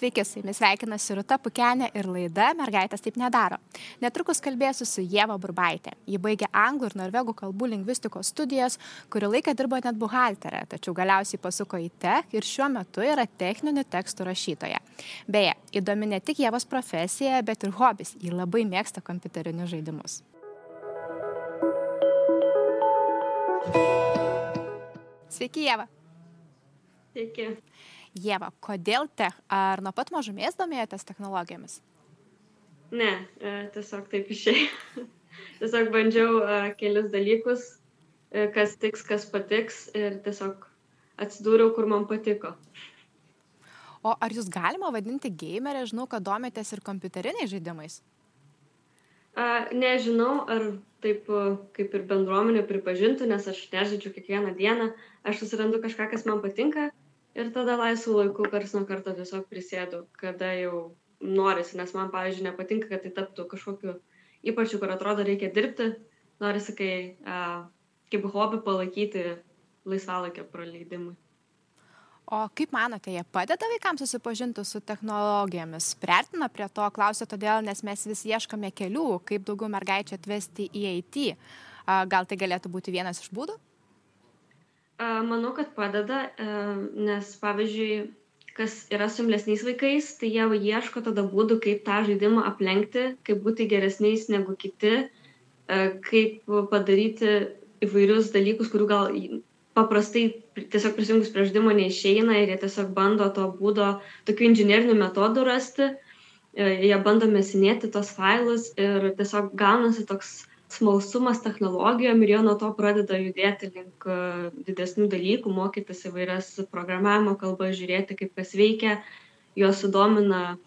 Sveiki, su jumis sveikinasi Ruta Pukenė ir laida Mergaitės taip nedaro. Netrukus kalbėsiu su Jėva Burbaitė. Ji baigė anglų ir norvegų kalbų lingvistikos studijas, kurį laiką dirbo net buhalterė, tačiau galiausiai pasuko į tech ir šiuo metu yra techninių tekstų rašytoja. Beje, įdomi ne tik Jėvos profesija, bet ir hobis. Ji labai mėgsta kompiuterinius žaidimus. Sveiki, Jėva. Sveiki. Jėva, kodėl tech? Ar nuo pat mažumės domėjotės technologijomis? Ne, e, tiesiog taip išėjai. tiesiog bandžiau e, kelis dalykus, e, kas tiks, kas patiks ir tiesiog atsidūriau, kur man patiko. O ar jūs galima vadinti gamerė, žinau, kad domitės ir kompiuteriniais žaidimais? A, nežinau, ar taip kaip ir bendruomenė pripažintų, nes aš nežaidžiu kiekvieną dieną, aš susirandu kažką, kas man patinka ir tada laisvu laiku kars nuo karto tiesiog prisėdu, kada jau norisi, nes man, pavyzdžiui, nepatinka, kad tai taptų kažkokiu ypačiu, kur atrodo reikia dirbti, norisi kai a, kaip hobį palaikyti laisvalaikio praleidimui. O kaip manote, jie padeda vaikams susipažinti su technologijomis? Priartina prie to, klausiu todėl, nes mes vis ieškome kelių, kaip daugiau mergaičių atvesti į IT. Gal tai galėtų būti vienas iš būdų? Manau, kad padeda, nes pavyzdžiui, kas yra su imlesniais vaikais, tai jie ieško tada būdų, kaip tą žaidimą aplenkti, kaip būti geresniais negu kiti, kaip padaryti įvairius dalykus, kurių gal paprastai tiesiog prisijungus prie žaidimo neišeina ir jie tiesiog bando to būdo, tokių inžinierinių metodų rasti, jie bando mesinėti tos failus ir tiesiog gaunasi toks smalsumas technologijom ir jie nuo to pradeda judėti link e, didesnių dalykų, mokytis įvairias programavimo kalbas, žiūrėti, kaip kas veikia, juos sudomina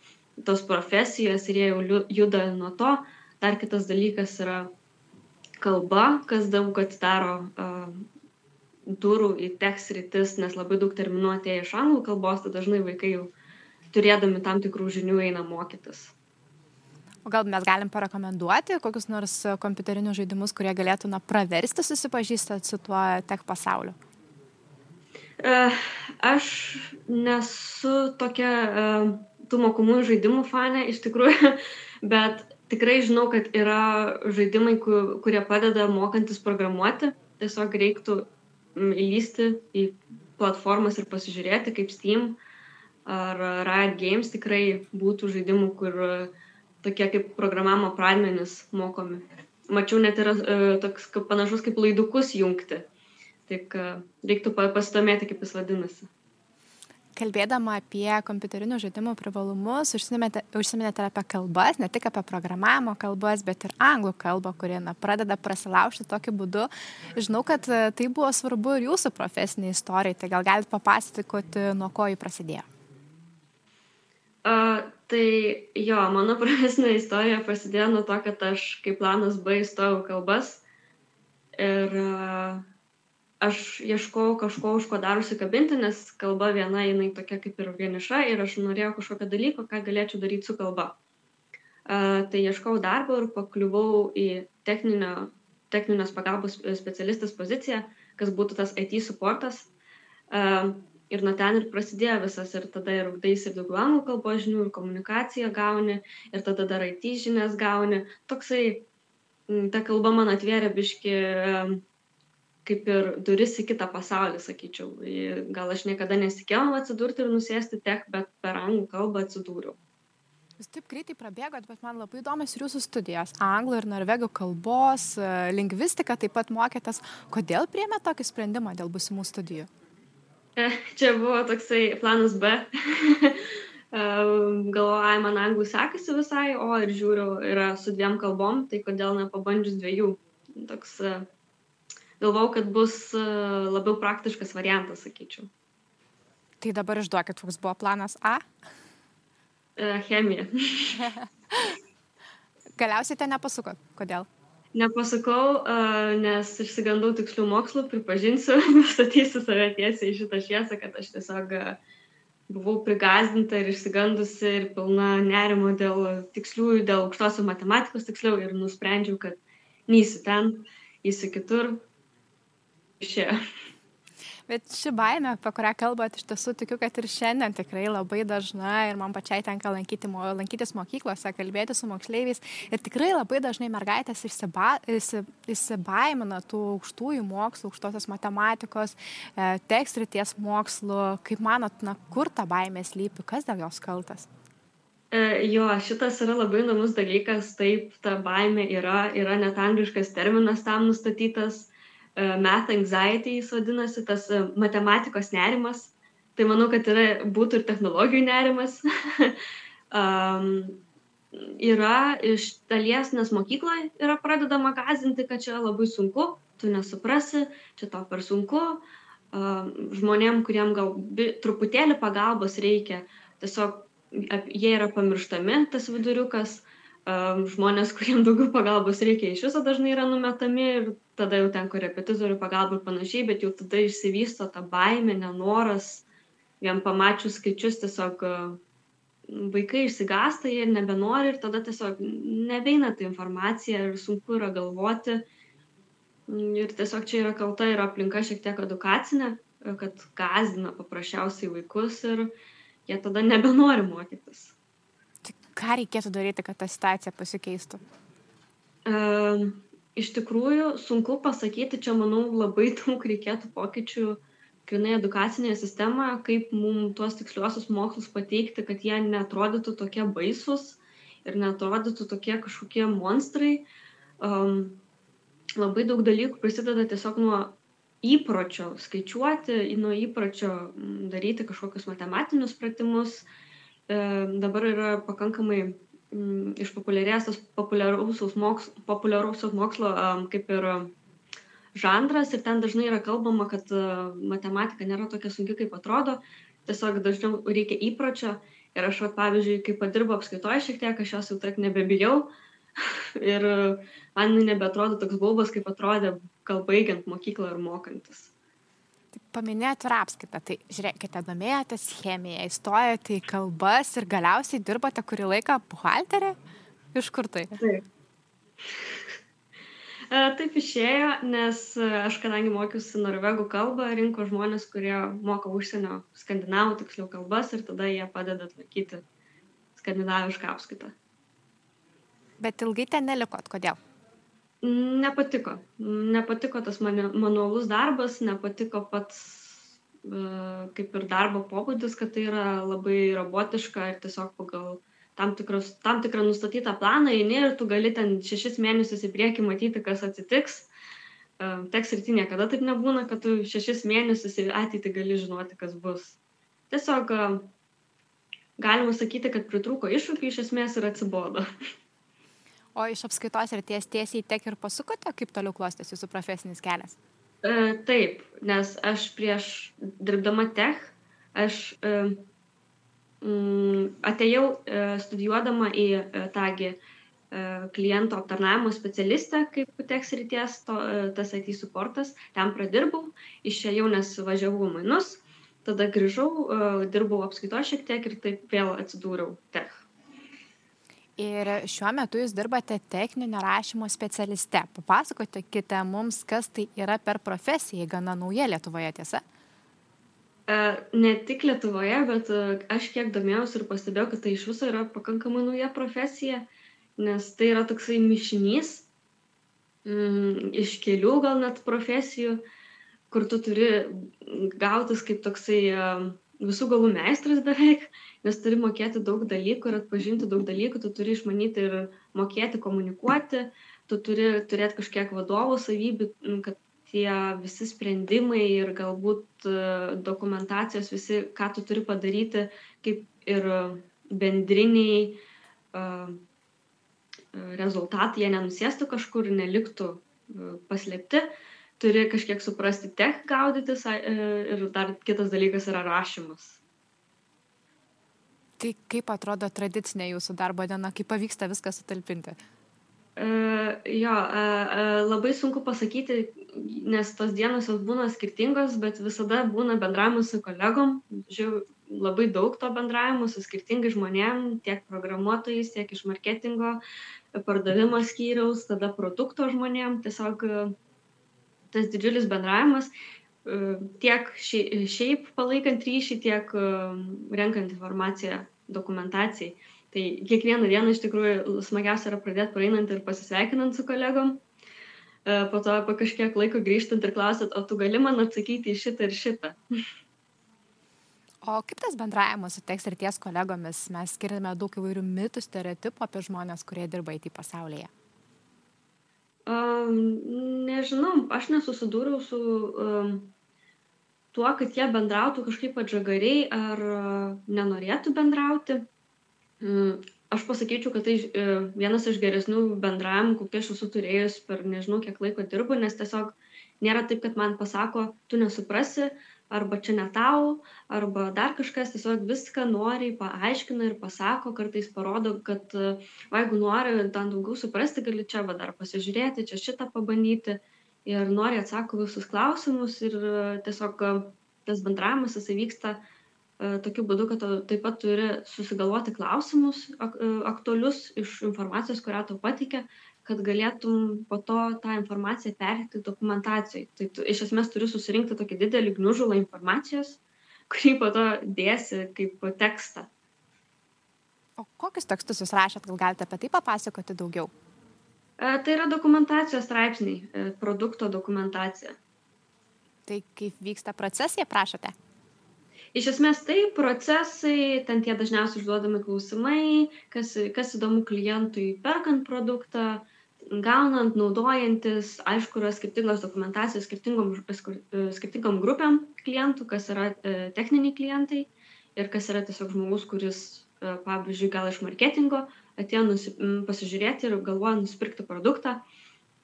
tos profesijos ir jie jau juda nuo to. Dar kitas dalykas yra kalba, kas daug atidaro uh, durų į teks rytis, nes labai daug terminų atėjo iš anglų kalbos, tai dažnai vaikai jau turėdami tam tikrų žinių eina mokytis. O gal mes galim parekomenduoti kokius nors kompiuterinius žaidimus, kurie galėtų na, praversti susipažįstant su tuo tech pasauliu? Uh, aš nesu tokia uh, tų mokomųjų žaidimų fane iš tikrųjų, bet tikrai žinau, kad yra žaidimai, kurie padeda mokantis programuoti. Tiesiog reiktų įlysti į platformas ir pasižiūrėti, kaip Steam ar Riot Games tikrai būtų žaidimų, kur uh, tokie kaip programavimo pradmenys mokomi. Mačiau net yra e, toks kaip, panašus kaip laidukus jungti. Tik e, reiktų pasidomėti, kaip jis vadinasi. Kalbėdama apie kompiuterinių žaidimų privalumus, užsiminėte apie kalbas, ne tik apie programavimo kalbas, bet ir anglų kalbą, kuri na, pradeda prasilaužti tokiu būdu. Žinau, kad e, tai buvo svarbu ir jūsų profesiniai istorijai, tai gal galite papasakoti, nuo ko jį prasidėjo. Uh, tai jo, mano profesinė istorija prasidėjo nuo to, kad aš kaip planas B įstojau kalbas ir uh, aš ieškojau kažko, už ko dar užsikabinti, nes kalba viena, jinai tokia kaip ir vieniša ir aš norėjau kažkokio dalyko, ką galėčiau daryti su kalba. Uh, tai ieškojau darbo ir pakliuvau į techninio, techninės pagalbos specialistas poziciją, kas būtų tas IT supportas. Uh, ir nuo ten ir prasidėjo visas ir tada ir ugdaisi ir daugiau anglų kalbos žinių, ir komunikaciją gauni, ir tada dar IT žinias gauni. Toksai, ta kalba man atvėrė biški kaip ir duris į kitą pasaulį, sakyčiau. Gal aš niekada nesikėjau atsidurti ir nusėsti tech, bet per anglų kalbą atsidūriau. Jūs taip greitai prabėgot, bet man labai įdomios ir jūsų studijos. Anglų ir norvegų kalbos, lingvistika taip pat mokėtės. Kodėl priemė tokį sprendimą dėl busimų studijų? Čia buvo toksai planas B. Galvoju, man anglų sekasi visai, o ir žiūriu, yra su dviem kalbom, tai kodėl nepabandžius dviejų. Toks, galvau, kad bus labiau praktiškas variantas, sakyčiau. Tai dabar išduokit, koks buvo planas A? Chemija. Galiausiai ten nepasuko. Kodėl? Nepasakau, nes išsigandau tikslių mokslų, pripažinsiu, statysiu save tiesiai į šitą šviesą, kad aš tiesiog buvau prigazdinta ir išsigandusi ir pilna nerimo dėl tiksliųjų, dėl aukštosios matematikos tiksliau ir nusprendžiau, kad neįsiu ten, įsiu kitur. Išėjo. Bet ši baime, apie kurią kalbate, iš tiesų tikiu, kad ir šiandien tikrai labai dažna ir man pačiai tenka lankyti, lankytis mokyklose, kalbėti su moksleiviais. Ir tikrai labai dažnai mergaitės išsiba, išsibaimina tų aukštųjų mokslų, aukštosios matematikos, e, tekstrities mokslų. Kaip manot, na, kur ta baimė slypi, kas dėl jos kaltas? E, jo, šitas yra labai įdomus dalykas, taip, ta baimė yra, yra net angliškas terminas tam nustatytas math anxiety jis vadinasi, tas e, matematikos nerimas. Tai manau, kad yra, būtų ir technologijų nerimas. um, yra iš dalies, nes mokykloje yra pradedama gazinti, kad čia labai sunku, tu nesuprasi, čia to per sunku. Um, žmonėm, kuriem gal truputėlį pagalbos reikia, tiesiog jie yra pamirštami, tas viduriukas. Um, žmonės, kuriem daugiau pagalbos reikia, iš viso dažnai yra numetami ir tada jau ten korepetitorių pagalba ir panašiai, bet jau tada išsivysto ta baimė, nenoras, vien pamačius skaičius tiesiog vaikai išsigąsta, jie nebenori ir tada tiesiog nebeina ta informacija ir sunku yra galvoti. Ir tiesiog čia yra kalta ir aplinka šiek tiek edukacinė, kad gazdina paprasčiausiai vaikus ir jie tada nebenori mokytis. Ką reikėtų daryti, kad ta situacija pasikeistų? Um, iš tikrųjų sunku pasakyti čia manau labai daug reikėtų pokyčių grynai edukacinėje sistemoje kaip mum tuos tiksliuosius mokslus pateikti kad jie neatrodytų tokie baisūs ir neatrodytų tokie kažkokie monstrai um, labai daug dalykų prisideda tiesiog nuo įpročio skaičiuoti, nuo įpročio daryti kažkokius matematinius pratimus. E, dabar yra pakankamai Mm, išpopuliarėjęs tas populiariausios mokslo, populiariausios mokslo kaip ir žanras ir ten dažnai yra kalbama, kad matematika nėra tokia sunki, kaip atrodo, tiesiog dažniau reikia įpročio. Ir aš, vat, pavyzdžiui, kai padirbu apskaitoje šiek tiek, aš jos jau tak nebebijau. Ir man nebeatrodo toks baubas, kaip atrodė gal baigiant mokyklą ir mokantis paminėjot ir apskaitą. Tai žiūrėkite, domėjotės chemiją, įstojate į kalbas ir galiausiai dirbote kurį laiką buhalterė? Iš kur tai? Taip. E, taip išėjo, nes e, aš kadangi mokiausi norvegų kalbą, rinko žmonės, kurie moka užsienio skandinavų tiksliau kalbas ir tada jie padeda tvarkyti skandinavišką apskaitą. Bet ilgai ten nelikot, kodėl? Nepatiko. Nepatiko tas manualus darbas, nepatiko pats e, kaip ir darbo pobūdis, kad tai yra labai robotiška ir tiesiog pagal tam, tikros, tam tikrą nustatytą planą eini ir tu gali ten šešis mėnesius į priekį matyti, kas atsitiks. E, teks rytį niekada taip nebūna, kad tu šešis mėnesius į ateitį gali žinoti, kas bus. Tiesiog e, galima sakyti, kad pritrūko iššūkių iš esmės ir atsibodo. O iš apskaitos ir ties tiesiai tiek ir pasukote, kaip toliau klostėsi jūsų profesinis kelias? E, taip, nes aš prieš dirbdama tech, aš e, mm, atėjau e, studijuodama į e, tągi e, kliento aptarnavimo specialistę, kaip tech srities, to, e, tas IT supportas, ten pradirbau, išėjau, nes važiavau mainus, tada grįžau, e, dirbau apskaitos šiek tiek ir taip vėl atsidūriau tech ir šiuo metu jūs dirbate techninio rašymo specialiste. Papasakokite mums, kas tai yra per profesija, gana nauja Lietuvoje tiesa? E, ne tik Lietuvoje, bet e, aš kiek domėjausi ir pastebėjau, kad tai iš viso yra pakankamai nauja profesija, nes tai yra toksai mišinys mm, iš kelių gal net profesijų, kur tu turi gautis kaip toksai uh, visų galų meistras beveik, nes turi mokėti daug dalykų ir atpažinti daug dalykų, tu turi išmanyti ir mokėti komunikuoti, tu turi turėti kažkiek vadovų savybių, kad tie visi sprendimai ir galbūt e, dokumentacijos, visi, ką tu turi padaryti, kaip ir bendriniai uh, rezultatai, jie nenusėstų kažkur, neliktų paslėpti. Uh, turi kažkiek suprasti tech gaudytis e, ir dar kitas dalykas yra rašymas. Tai kaip atrodo tradicinė jūsų darbo diena, kaip pavyksta viską sutalpinti? Uh, jo, uh, labai sunku pasakyti, nes tos dienos jos būna skirtingos, bet visada būna bendravimas su kolegom. Žiūrėjau, labai daug to bendravimo su skirtingais žmonėm, tiek programuotojais, tiek iš marketingo, pardavimo skyriaus, tada produkto žmonėm. Tiesiog uh, tas didžiulis bendravimas. tiek šiaip palaikant ryšį, tiek renkant informaciją dokumentacijai. Tai kiekvieną dieną iš tikrųjų smagiausia yra pradėti praeinant ir pasisveikinant su kolegom. Po to po kažkiek laiko grįžtant ir klausant, o tu gali man atsakyti į šitą ir šitą. O kaip tas bendravimas su teks ir ties kolegomis? Mes skiriame daug įvairių mitų, stereotipų apie žmonės, kurie dirba IT pasaulyje. Um, nežinau, aš nesusidūriau su um, tuo, kad jie bendrautų kažkaip atžagariai ar uh, nenorėtų bendrauti. Um, aš pasakyčiau, kad tai uh, vienas iš geresnių bendravimų, kokie aš esu turėjus per nežinau kiek laiko dirbu, nes tiesiog nėra taip, kad man pasako, tu nesuprasi, arba čia ne tau, arba dar kažkas tiesiog viską noriai paaiškina ir pasako, kartais parodo, kad va, jeigu nori ten daugiau suprasti, gali čia va dar pasižiūrėti, čia šitą pabandyti ir nori atsako visus klausimus ir tiesiog tas bendravimas jisai vyksta e, tokiu būdu, kad taip pat turi susigalvoti klausimus e, aktualius iš informacijos, kurią tau patikė kad galėtum po to tą informaciją perteikti dokumentacijoj. Tai tu iš esmės turi susirinkti tokį didelį gniužulą informacijos, kurį po to dėsi kaip tekstą. O kokius tekstus jūs rašėt, gal galite apie tai papasakoti daugiau? E, tai yra dokumentacijos straipsniai, e, produkto dokumentacija. Tai kaip vyksta procesai, prašote? Iš esmės tai procesai, ten tie dažniausiai užduodami klausimai, kas, kas įdomu klientui perkant produktą, gaunant, naudojantis, aišku, yra skirtingos dokumentacijos skirtingom, skirtingom grupėm klientų, kas yra e, techniniai klientai ir kas yra tiesiog žmogus, kuris, e, pavyzdžiui, gal iš marketingo atėjo nusi, pasižiūrėti ir galvoja nusipirkti produktą.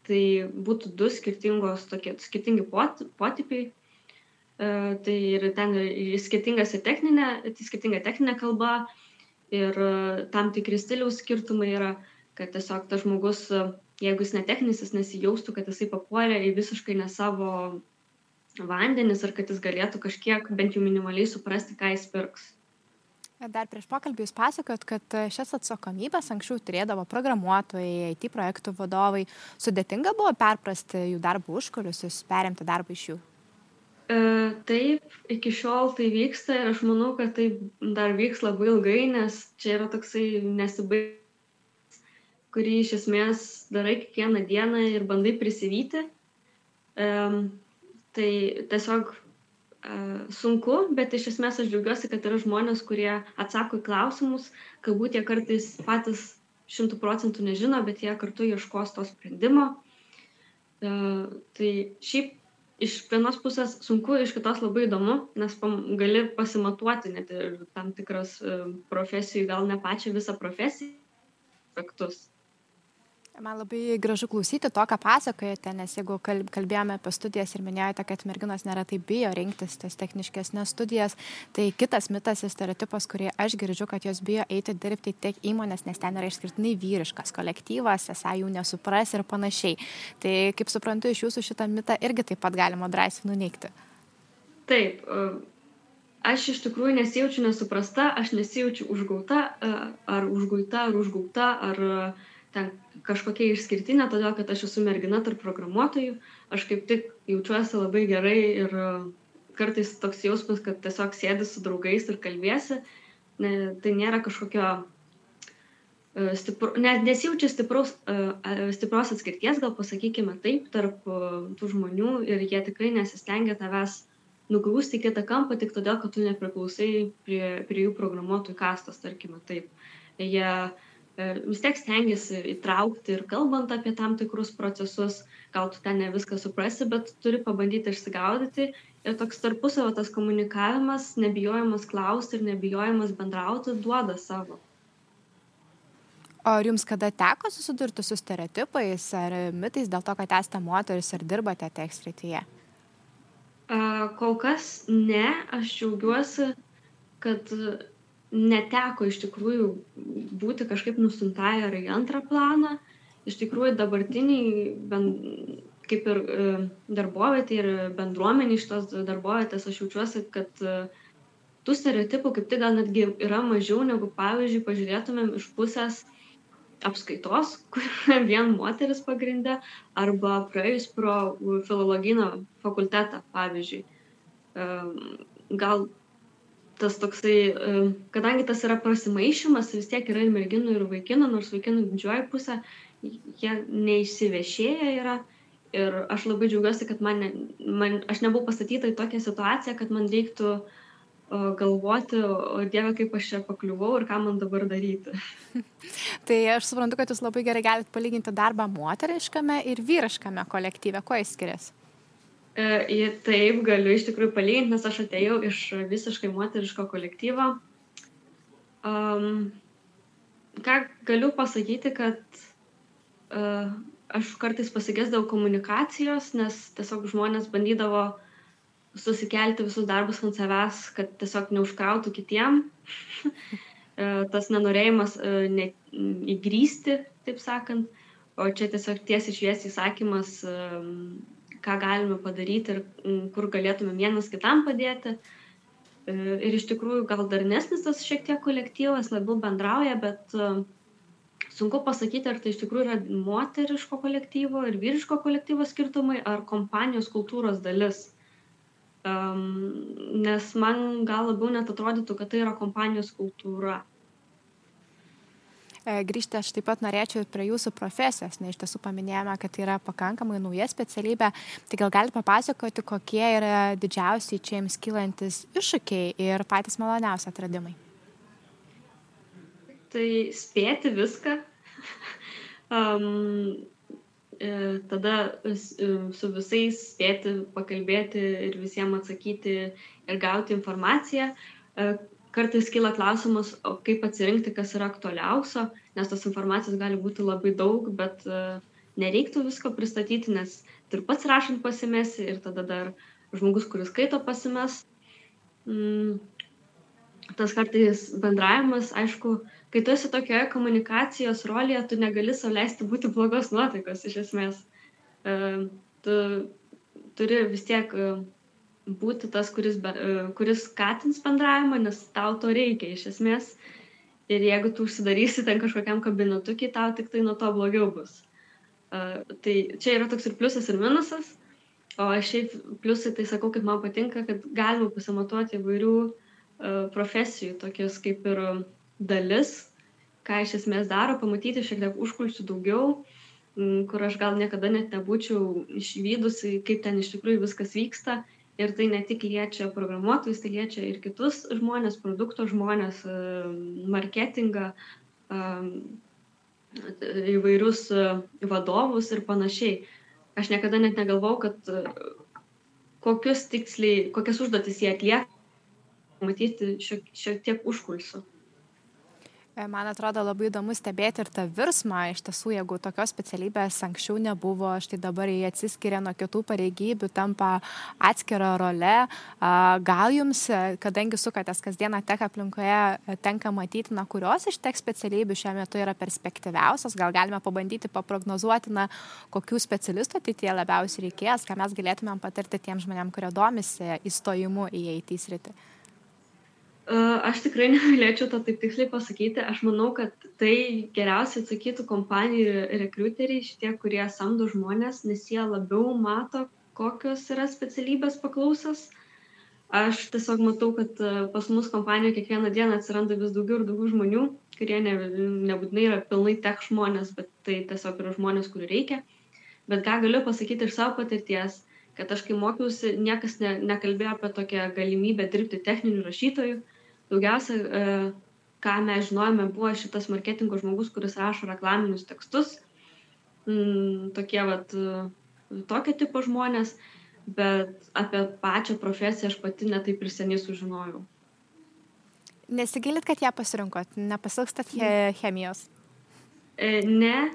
Tai būtų du skirtingos, tokie, skirtingi pot, potipiai. E, tai ir ten ir skirtingas ir techninė, tai skirtinga techninė kalba ir e, tam tikri stiliaus skirtumai yra, kad tiesiog tas žmogus jeigu jis netechninis, jis nesijaustų, kad jisai papuolė į visiškai ne savo vandenis ir kad jis galėtų kažkiek bent jau minimaliai suprasti, ką jis pirks. Dar prieš pokalbį jūs pasakot, kad šias atsakomybės anksčiau turėdavo programuotojai, IT projektų vadovai. Sudėtinga buvo perprasti jų darbo užkulius, perimti darbą iš jų? E, taip, iki šiol tai vyksta ir aš manau, kad tai dar vyks labai ilgai, nes čia yra toksai nesibaigiantis kurį iš esmės darai kiekvieną dieną ir bandai prisivyti. Um, tai tiesiog sunku, bet iš esmės aš džiaugiuosi, kad yra žmonės, kurie atsako į klausimus, galbūt jie kartais patys šimtų procentų nežino, bet jie kartu ieškos to sprendimo. Tai šiaip iš vienos pusės sunku, iš kitos labai įdomu, nes pam, gali pasimatuoti net ir tam tikras profesijų, gal ne pačią visą profesiją aspektus. Man labai gražu klausyti to, ką pasakojate, nes jeigu kalbėjome apie studijas ir minėjote, kad merginos neretai bijo rinktis tas techniškesnės studijas, tai kitas mitas ir stereotipas, kurį aš girdžiu, kad jos bijo eiti dirbti tiek įmonės, nes ten yra išskirtinai vyriškas kolektyvas, esą jų nesupras ir panašiai. Tai kaip suprantu, iš jūsų šitą mitą irgi taip pat galima drąsiai nuneikti. Taip, aš iš tikrųjų nesijaučiu nesuprasta, aš nesijaučiu užgauta ar užguita ar užgauta ar ten kažkokia išskirtinė, todėl kad aš esu mergina tarp programuotojų, aš kaip tik jaučiuosi labai gerai ir e, kartais toks jausmas, kad tiesiog sėdi su draugais ir kalbėsi, ne, tai nėra kažkokio e, stipru, net nesijaučia stipraus, e, stipros atskirties, gal pasakykime taip, tarp tų žmonių ir jie tikrai nesistengia tavęs nugrūsti į kitą kampą tik todėl, kad tu nepriklausai prie, prie jų programuotojų kastos, tarkime taip. Jie vis tiek stengiasi įtraukti ir kalbant apie tam tikrus procesus, gal tu ten ne viską suprasi, bet turi pabandyti išsigaudyti ir toks tarpusavio tas komunikavimas, nebijojimas klausti ir nebijojimas bendrauti duoda savo. O ar jums kada teko susidurti su stereotipais ar mitais dėl to, kad esate moteris ir dirbate tekstrityje? Kol kas ne, aš džiaugiuosi, kad neteko iš tikrųjų būti kažkaip nustumtai ar į antrą planą. Iš tikrųjų dabartiniai, ben, kaip ir e, darbovietė ir bendruomenė iš tos darbovietės, aš jaučiuosi, kad e, tų stereotipų kaip tik gal netgi yra mažiau negu, pavyzdžiui, pažiūrėtumėm iš pusės apskaitos, kur vien moteris pagrindė, arba praėjus pro filologino fakultetą, pavyzdžiui. Gal tas toksai, kadangi tas yra prasimaišymas, vis tiek yra ir merginų, ir vaikinų, nors vaikinų didžioji pusė, jie neišsivešėję yra. Ir aš labai džiaugiuosi, kad man, man, aš nebuvau pastatyta į tokią situaciją, kad man reiktų uh, galvoti, o Dieve, kaip aš čia pakliuvau ir ką man dabar daryti. tai aš suprantu, kad jūs labai gerai galite palyginti darbą moteriškame ir vyriškame kolektyve. Kuo jis skiriasi? E, taip, galiu iš tikrųjų palyginti, nes aš atėjau iš visiškai moteriško kolektyvo. Um, ką galiu pasakyti, kad uh, aš kartais pasigesdavau komunikacijos, nes tiesiog žmonės bandydavo susikelti visus darbus ant savęs, kad tiesiog neužkrautų kitiem. E, tas nenorėjimas e, ne, įgrysti, taip sakant, o čia tiesiog tiesiai šviesiai įsakymas, e, ką galime padaryti ir kur galėtume vienas kitam padėti. Ir iš tikrųjų gal darnesnis tas šiek tiek kolektyvas, labiau bendrauja, bet sunku pasakyti, ar tai iš tikrųjų yra moteriško kolektyvo ir vyriško kolektyvo skirtumai, ar kompanijos kultūros dalis um, nes man gal labiau net atrodytų, kad tai yra kompanijos kultūra. E, grįžti aš taip pat norėčiau prie jūsų profesijos, nes iš tiesų paminėjome, kad tai yra pakankamai nauja specialybė. Tai gal galite papasakoti, kokie yra didžiausiai čia jums kylantis iššūkiai ir patys maloniausi atradimai? Tai spėti viską. um, E, tada e, su visais spėti pakalbėti ir visiems atsakyti ir gauti informaciją. E, kartais kyla klausimas, o kaip atsirinkti, kas yra aktualiausio, nes tos informacijos gali būti labai daug, bet nereiktų visko pristatyti, nes ir pats rašant pasimesi ir tada dar žmogus, kuris skaito pasimes. Mm, tas kartais bendravimas, aišku, kai tu esi tokioje komunikacijos rolėje, tu negali sauliaisti būti blogos nuotaikos iš esmės. E, tu turi vis tiek e, būti tas, kuris, e, kuris skatins bendravimą, nes tau to reikia iš esmės. Ir jeigu tu užsidarysi ten kažkokiam kabinetukui, tau tik tai nuo to blogiau bus. Uh, tai čia yra toks ir pliusas, ir minusas. O šiaip pliusai tai sakau, kad man patinka, kad galima pasimatuoti įvairių uh, profesijų, tokias kaip ir dalis, ką iš esmės daro, pamatyti šiek tiek užkulsių daugiau, kur aš gal niekada net nebūčiau išvykusi, kaip ten iš tikrųjų viskas vyksta. Ir tai ne tik liečia programuotojus, tai liečia ir kitus žmonės, produkto žmonės, marketingą, įvairius vadovus ir panašiai. Aš niekada net negalvau, kad kokius tiksliai, kokias užduotis jie atlieka, matyti šiek, šiek tiek užkulsių. E, man atrodo labai įdomu stebėti ir tą virsmą. Iš tiesų, jeigu tokios specialybės anksčiau nebuvo, štai dabar jie atsiskiria nuo kitų pareigybių, tampa atskira role. Gal jums, e, kadangi sukatės kasdieną tek aplinkoje, e, tenka matyti, na, kurios iš tek specialybių šiuo metu yra perspektyviausios, gal galime pabandyti paprognozuoti, na, kokių specialistų ateityje labiausiai reikės, ką mes galėtumėm patarti tiem žmonėm, kurie domisi įstojimu į IT sritį. Aš tikrai negalėčiau to taip tiksliai pasakyti. Aš manau, kad tai geriausiai atsakytų kompanijų rekruteriai, šitie, kurie samdo žmonės, nes jie labiau mato, kokios yra specialybės paklausas. Aš tiesiog matau, kad pas mus kompanijoje kiekvieną dieną atsiranda vis daugiau ir daugiau žmonių, kurie ne, nebūtinai yra pilnai tech žmonės, bet tai tiesiog yra žmonės, kurių reikia. Bet ką galiu pasakyti iš savo patirties, kad aš kai mokiausi, niekas ne, nekalbėjo apie tokią galimybę dirbti techninių rašytojų daugiausia, e, ką mes žinojome, buvo šitas marketingo žmogus, kuris rašo reklaminius tekstus, mm, tokie vat, e, tokio tipo žmonės, bet apie pačią profesiją aš pati netaip ir seniai sužinojau. Nesigilit, kad ją pasirinkot, nepasilgstat chemijos? E, ne,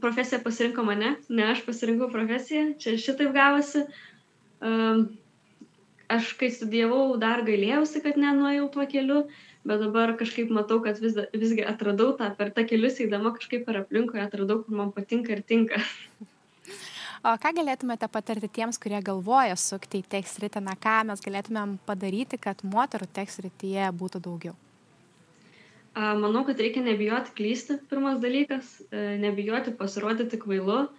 profesija pasirinko mane, ne aš pasirinkau profesiją, čia šitaip gavosi. Um, aš kai studijavau dar gailėjausi, kad nenuėjau tuo keliu, bet dabar kažkaip matau, kad vis, visgi atradau tą per tą kelius įdama kažkaip per aplinkoje, atradau, kur man patinka ir tinka. O ką galėtumėte patarti tiems, kurie galvoja sukti į tekstritę, na ką mes galėtumėm padaryti, kad moterų tekstrityje būtų daugiau? Manau, kad reikia nebijoti klysti, pirmas dalykas, e, nebijoti pasirodyti kvailu.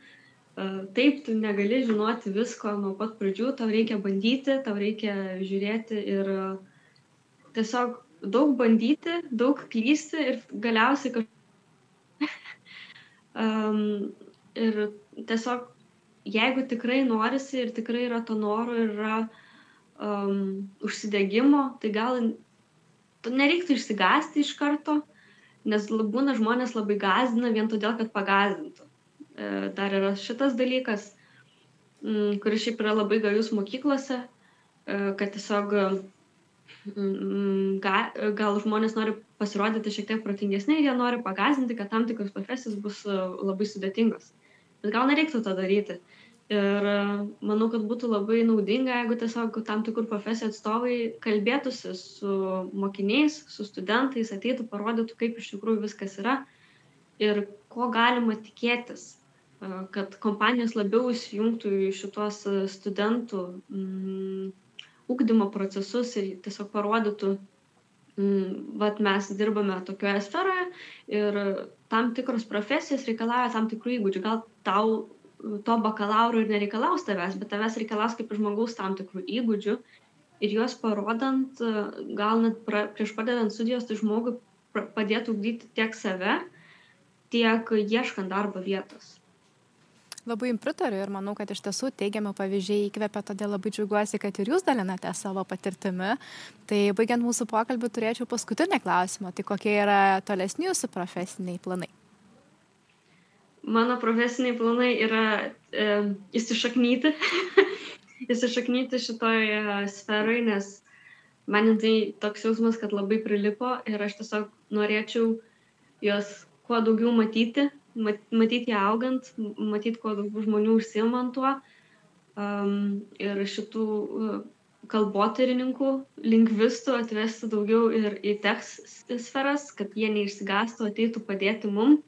Taip, tu negali žinoti visko nuo pat pradžių, tau reikia bandyti, tau reikia žiūrėti ir tiesiog daug bandyti, daug klysti ir galiausiai kažkaip. um, ir tiesiog, jeigu tikrai norisi ir tikrai yra to noro ir yra um, užsidėgymo, tai gal nereiktų išsigąsti iš karto, nes būna žmonės labai gazdina vien todėl, kad pagazdintų. E, dar yra šitas dalykas, mm, kuris šiaip yra labai gajus mokyklose, e, kad tiesiog mm, ga, gal žmonės nori pasirodyti šiek tiek protingesni jie nori pagazdinti, kad tam tikros profesijos bus e, labai sudėtingos. Bet gal nereiktų to daryti ir manau kad būtų labai naudinga jeigu tiesiog tam tikrų profesijų atstovai kalbėtųsi su mokiniais su studentais ateitų parodytų kaip iš tikrųjų viskas yra ir ko galima tikėtis kad kompanijos labiau įsijungtų į šituos studentų mm, ugdymo procesus ir tiesiog parodytų, mm, vat mes dirbame tokioje sferoje ir tam tikros profesijos reikalauja tam tikrų įgūdžių. Gal tau to bakalauro ir nereikalaus tavęs, bet tavęs reikalaus kaip žmogaus tam tikrų įgūdžių ir juos parodant, gal net pra, prieš pradedant studijos, tai žmogui padėtų ugdyti tiek save, tiek ieškant darbo vietos. Labai jums pritariu ir manau, kad iš tiesų teigiami pavyzdžiai įkvepia, todėl labai džiaugiuosi, kad ir jūs dalinate savo patirtimi. Tai baigiant mūsų pokalbį turėčiau paskutinį klausimą. Tai kokie yra tolesni jūsų profesiniai planai? mano profesiniai planai yra e, įsišaknyti, įsišaknyti šitoje sferoje, nes man tai toks jausmas, kad labai prilipo ir aš tiesiog norėčiau juos kuo daugiau matyti, matyti ją augant, matyti kuo daugiau žmonių užsiemant tuo. Um, ir šitų uh, kalbotyrininkų, lingvistų atvesti daugiau ir į tekst sferas, kad jie neišsigastų, ateitų padėti mums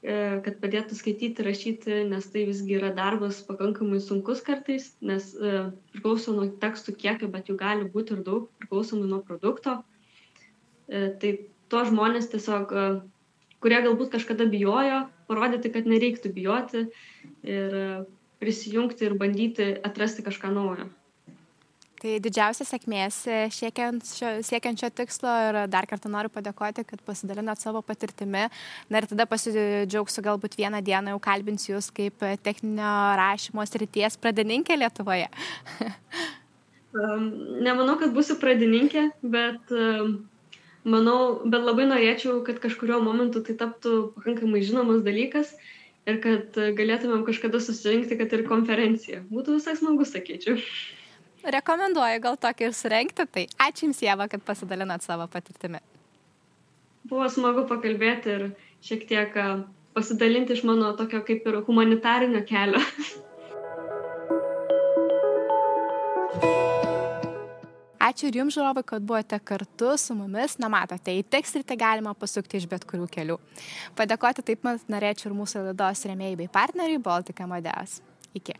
E, kad padėtų skaityti, rašyti, nes tai visgi yra darbas pakankamai sunkus kartais, nes e, priklauso nuo tekstų kiekio, bet jų gali būti ir daug, priklausomai nuo produkto. E, tai to žmonės tiesiog, kurie galbūt kažkada bijojo, parodyti, kad nereiktų bijoti ir prisijungti ir bandyti atrasti kažką naujo. Tai didžiausias sėkmės e, siekiant šio tikslo ir dar kartą noriu padėkoti, kad pasidalinot savo patirtimi. Na ir tada pasidžiaugsiu galbūt vieną dieną jau kalbinsiu Jūs kaip techninio rašymo srities pradininkė Lietuvoje. um, nemanau, kad būsiu pradininkė, bet um, manau, bet labai norėčiau, kad kažkurio momentu tai taptų pakankamai žinomas dalykas ir kad galėtumėm kažkada susirinkti, kad ir konferencija. Būtų visai smagu, sakyčiau. Rekomenduoju gal tokį ir surenkti. Tai ačiū Jums, Jėva, kad pasidalinat savo patirtimi. Buvo smagu pakalbėti ir šiek tiek pasidalinti iš mano tokio kaip ir humanitarinio kelio. Ačiū ir jums, žiūrovai, kad buvote kartu su mumis. Na, matote, į tekstritę galima pasukti iš bet kurių kelių. Padėkoti taip pat norėčiau ir mūsų laidos remėjai bei partneriai Baltika Modeas. Iki.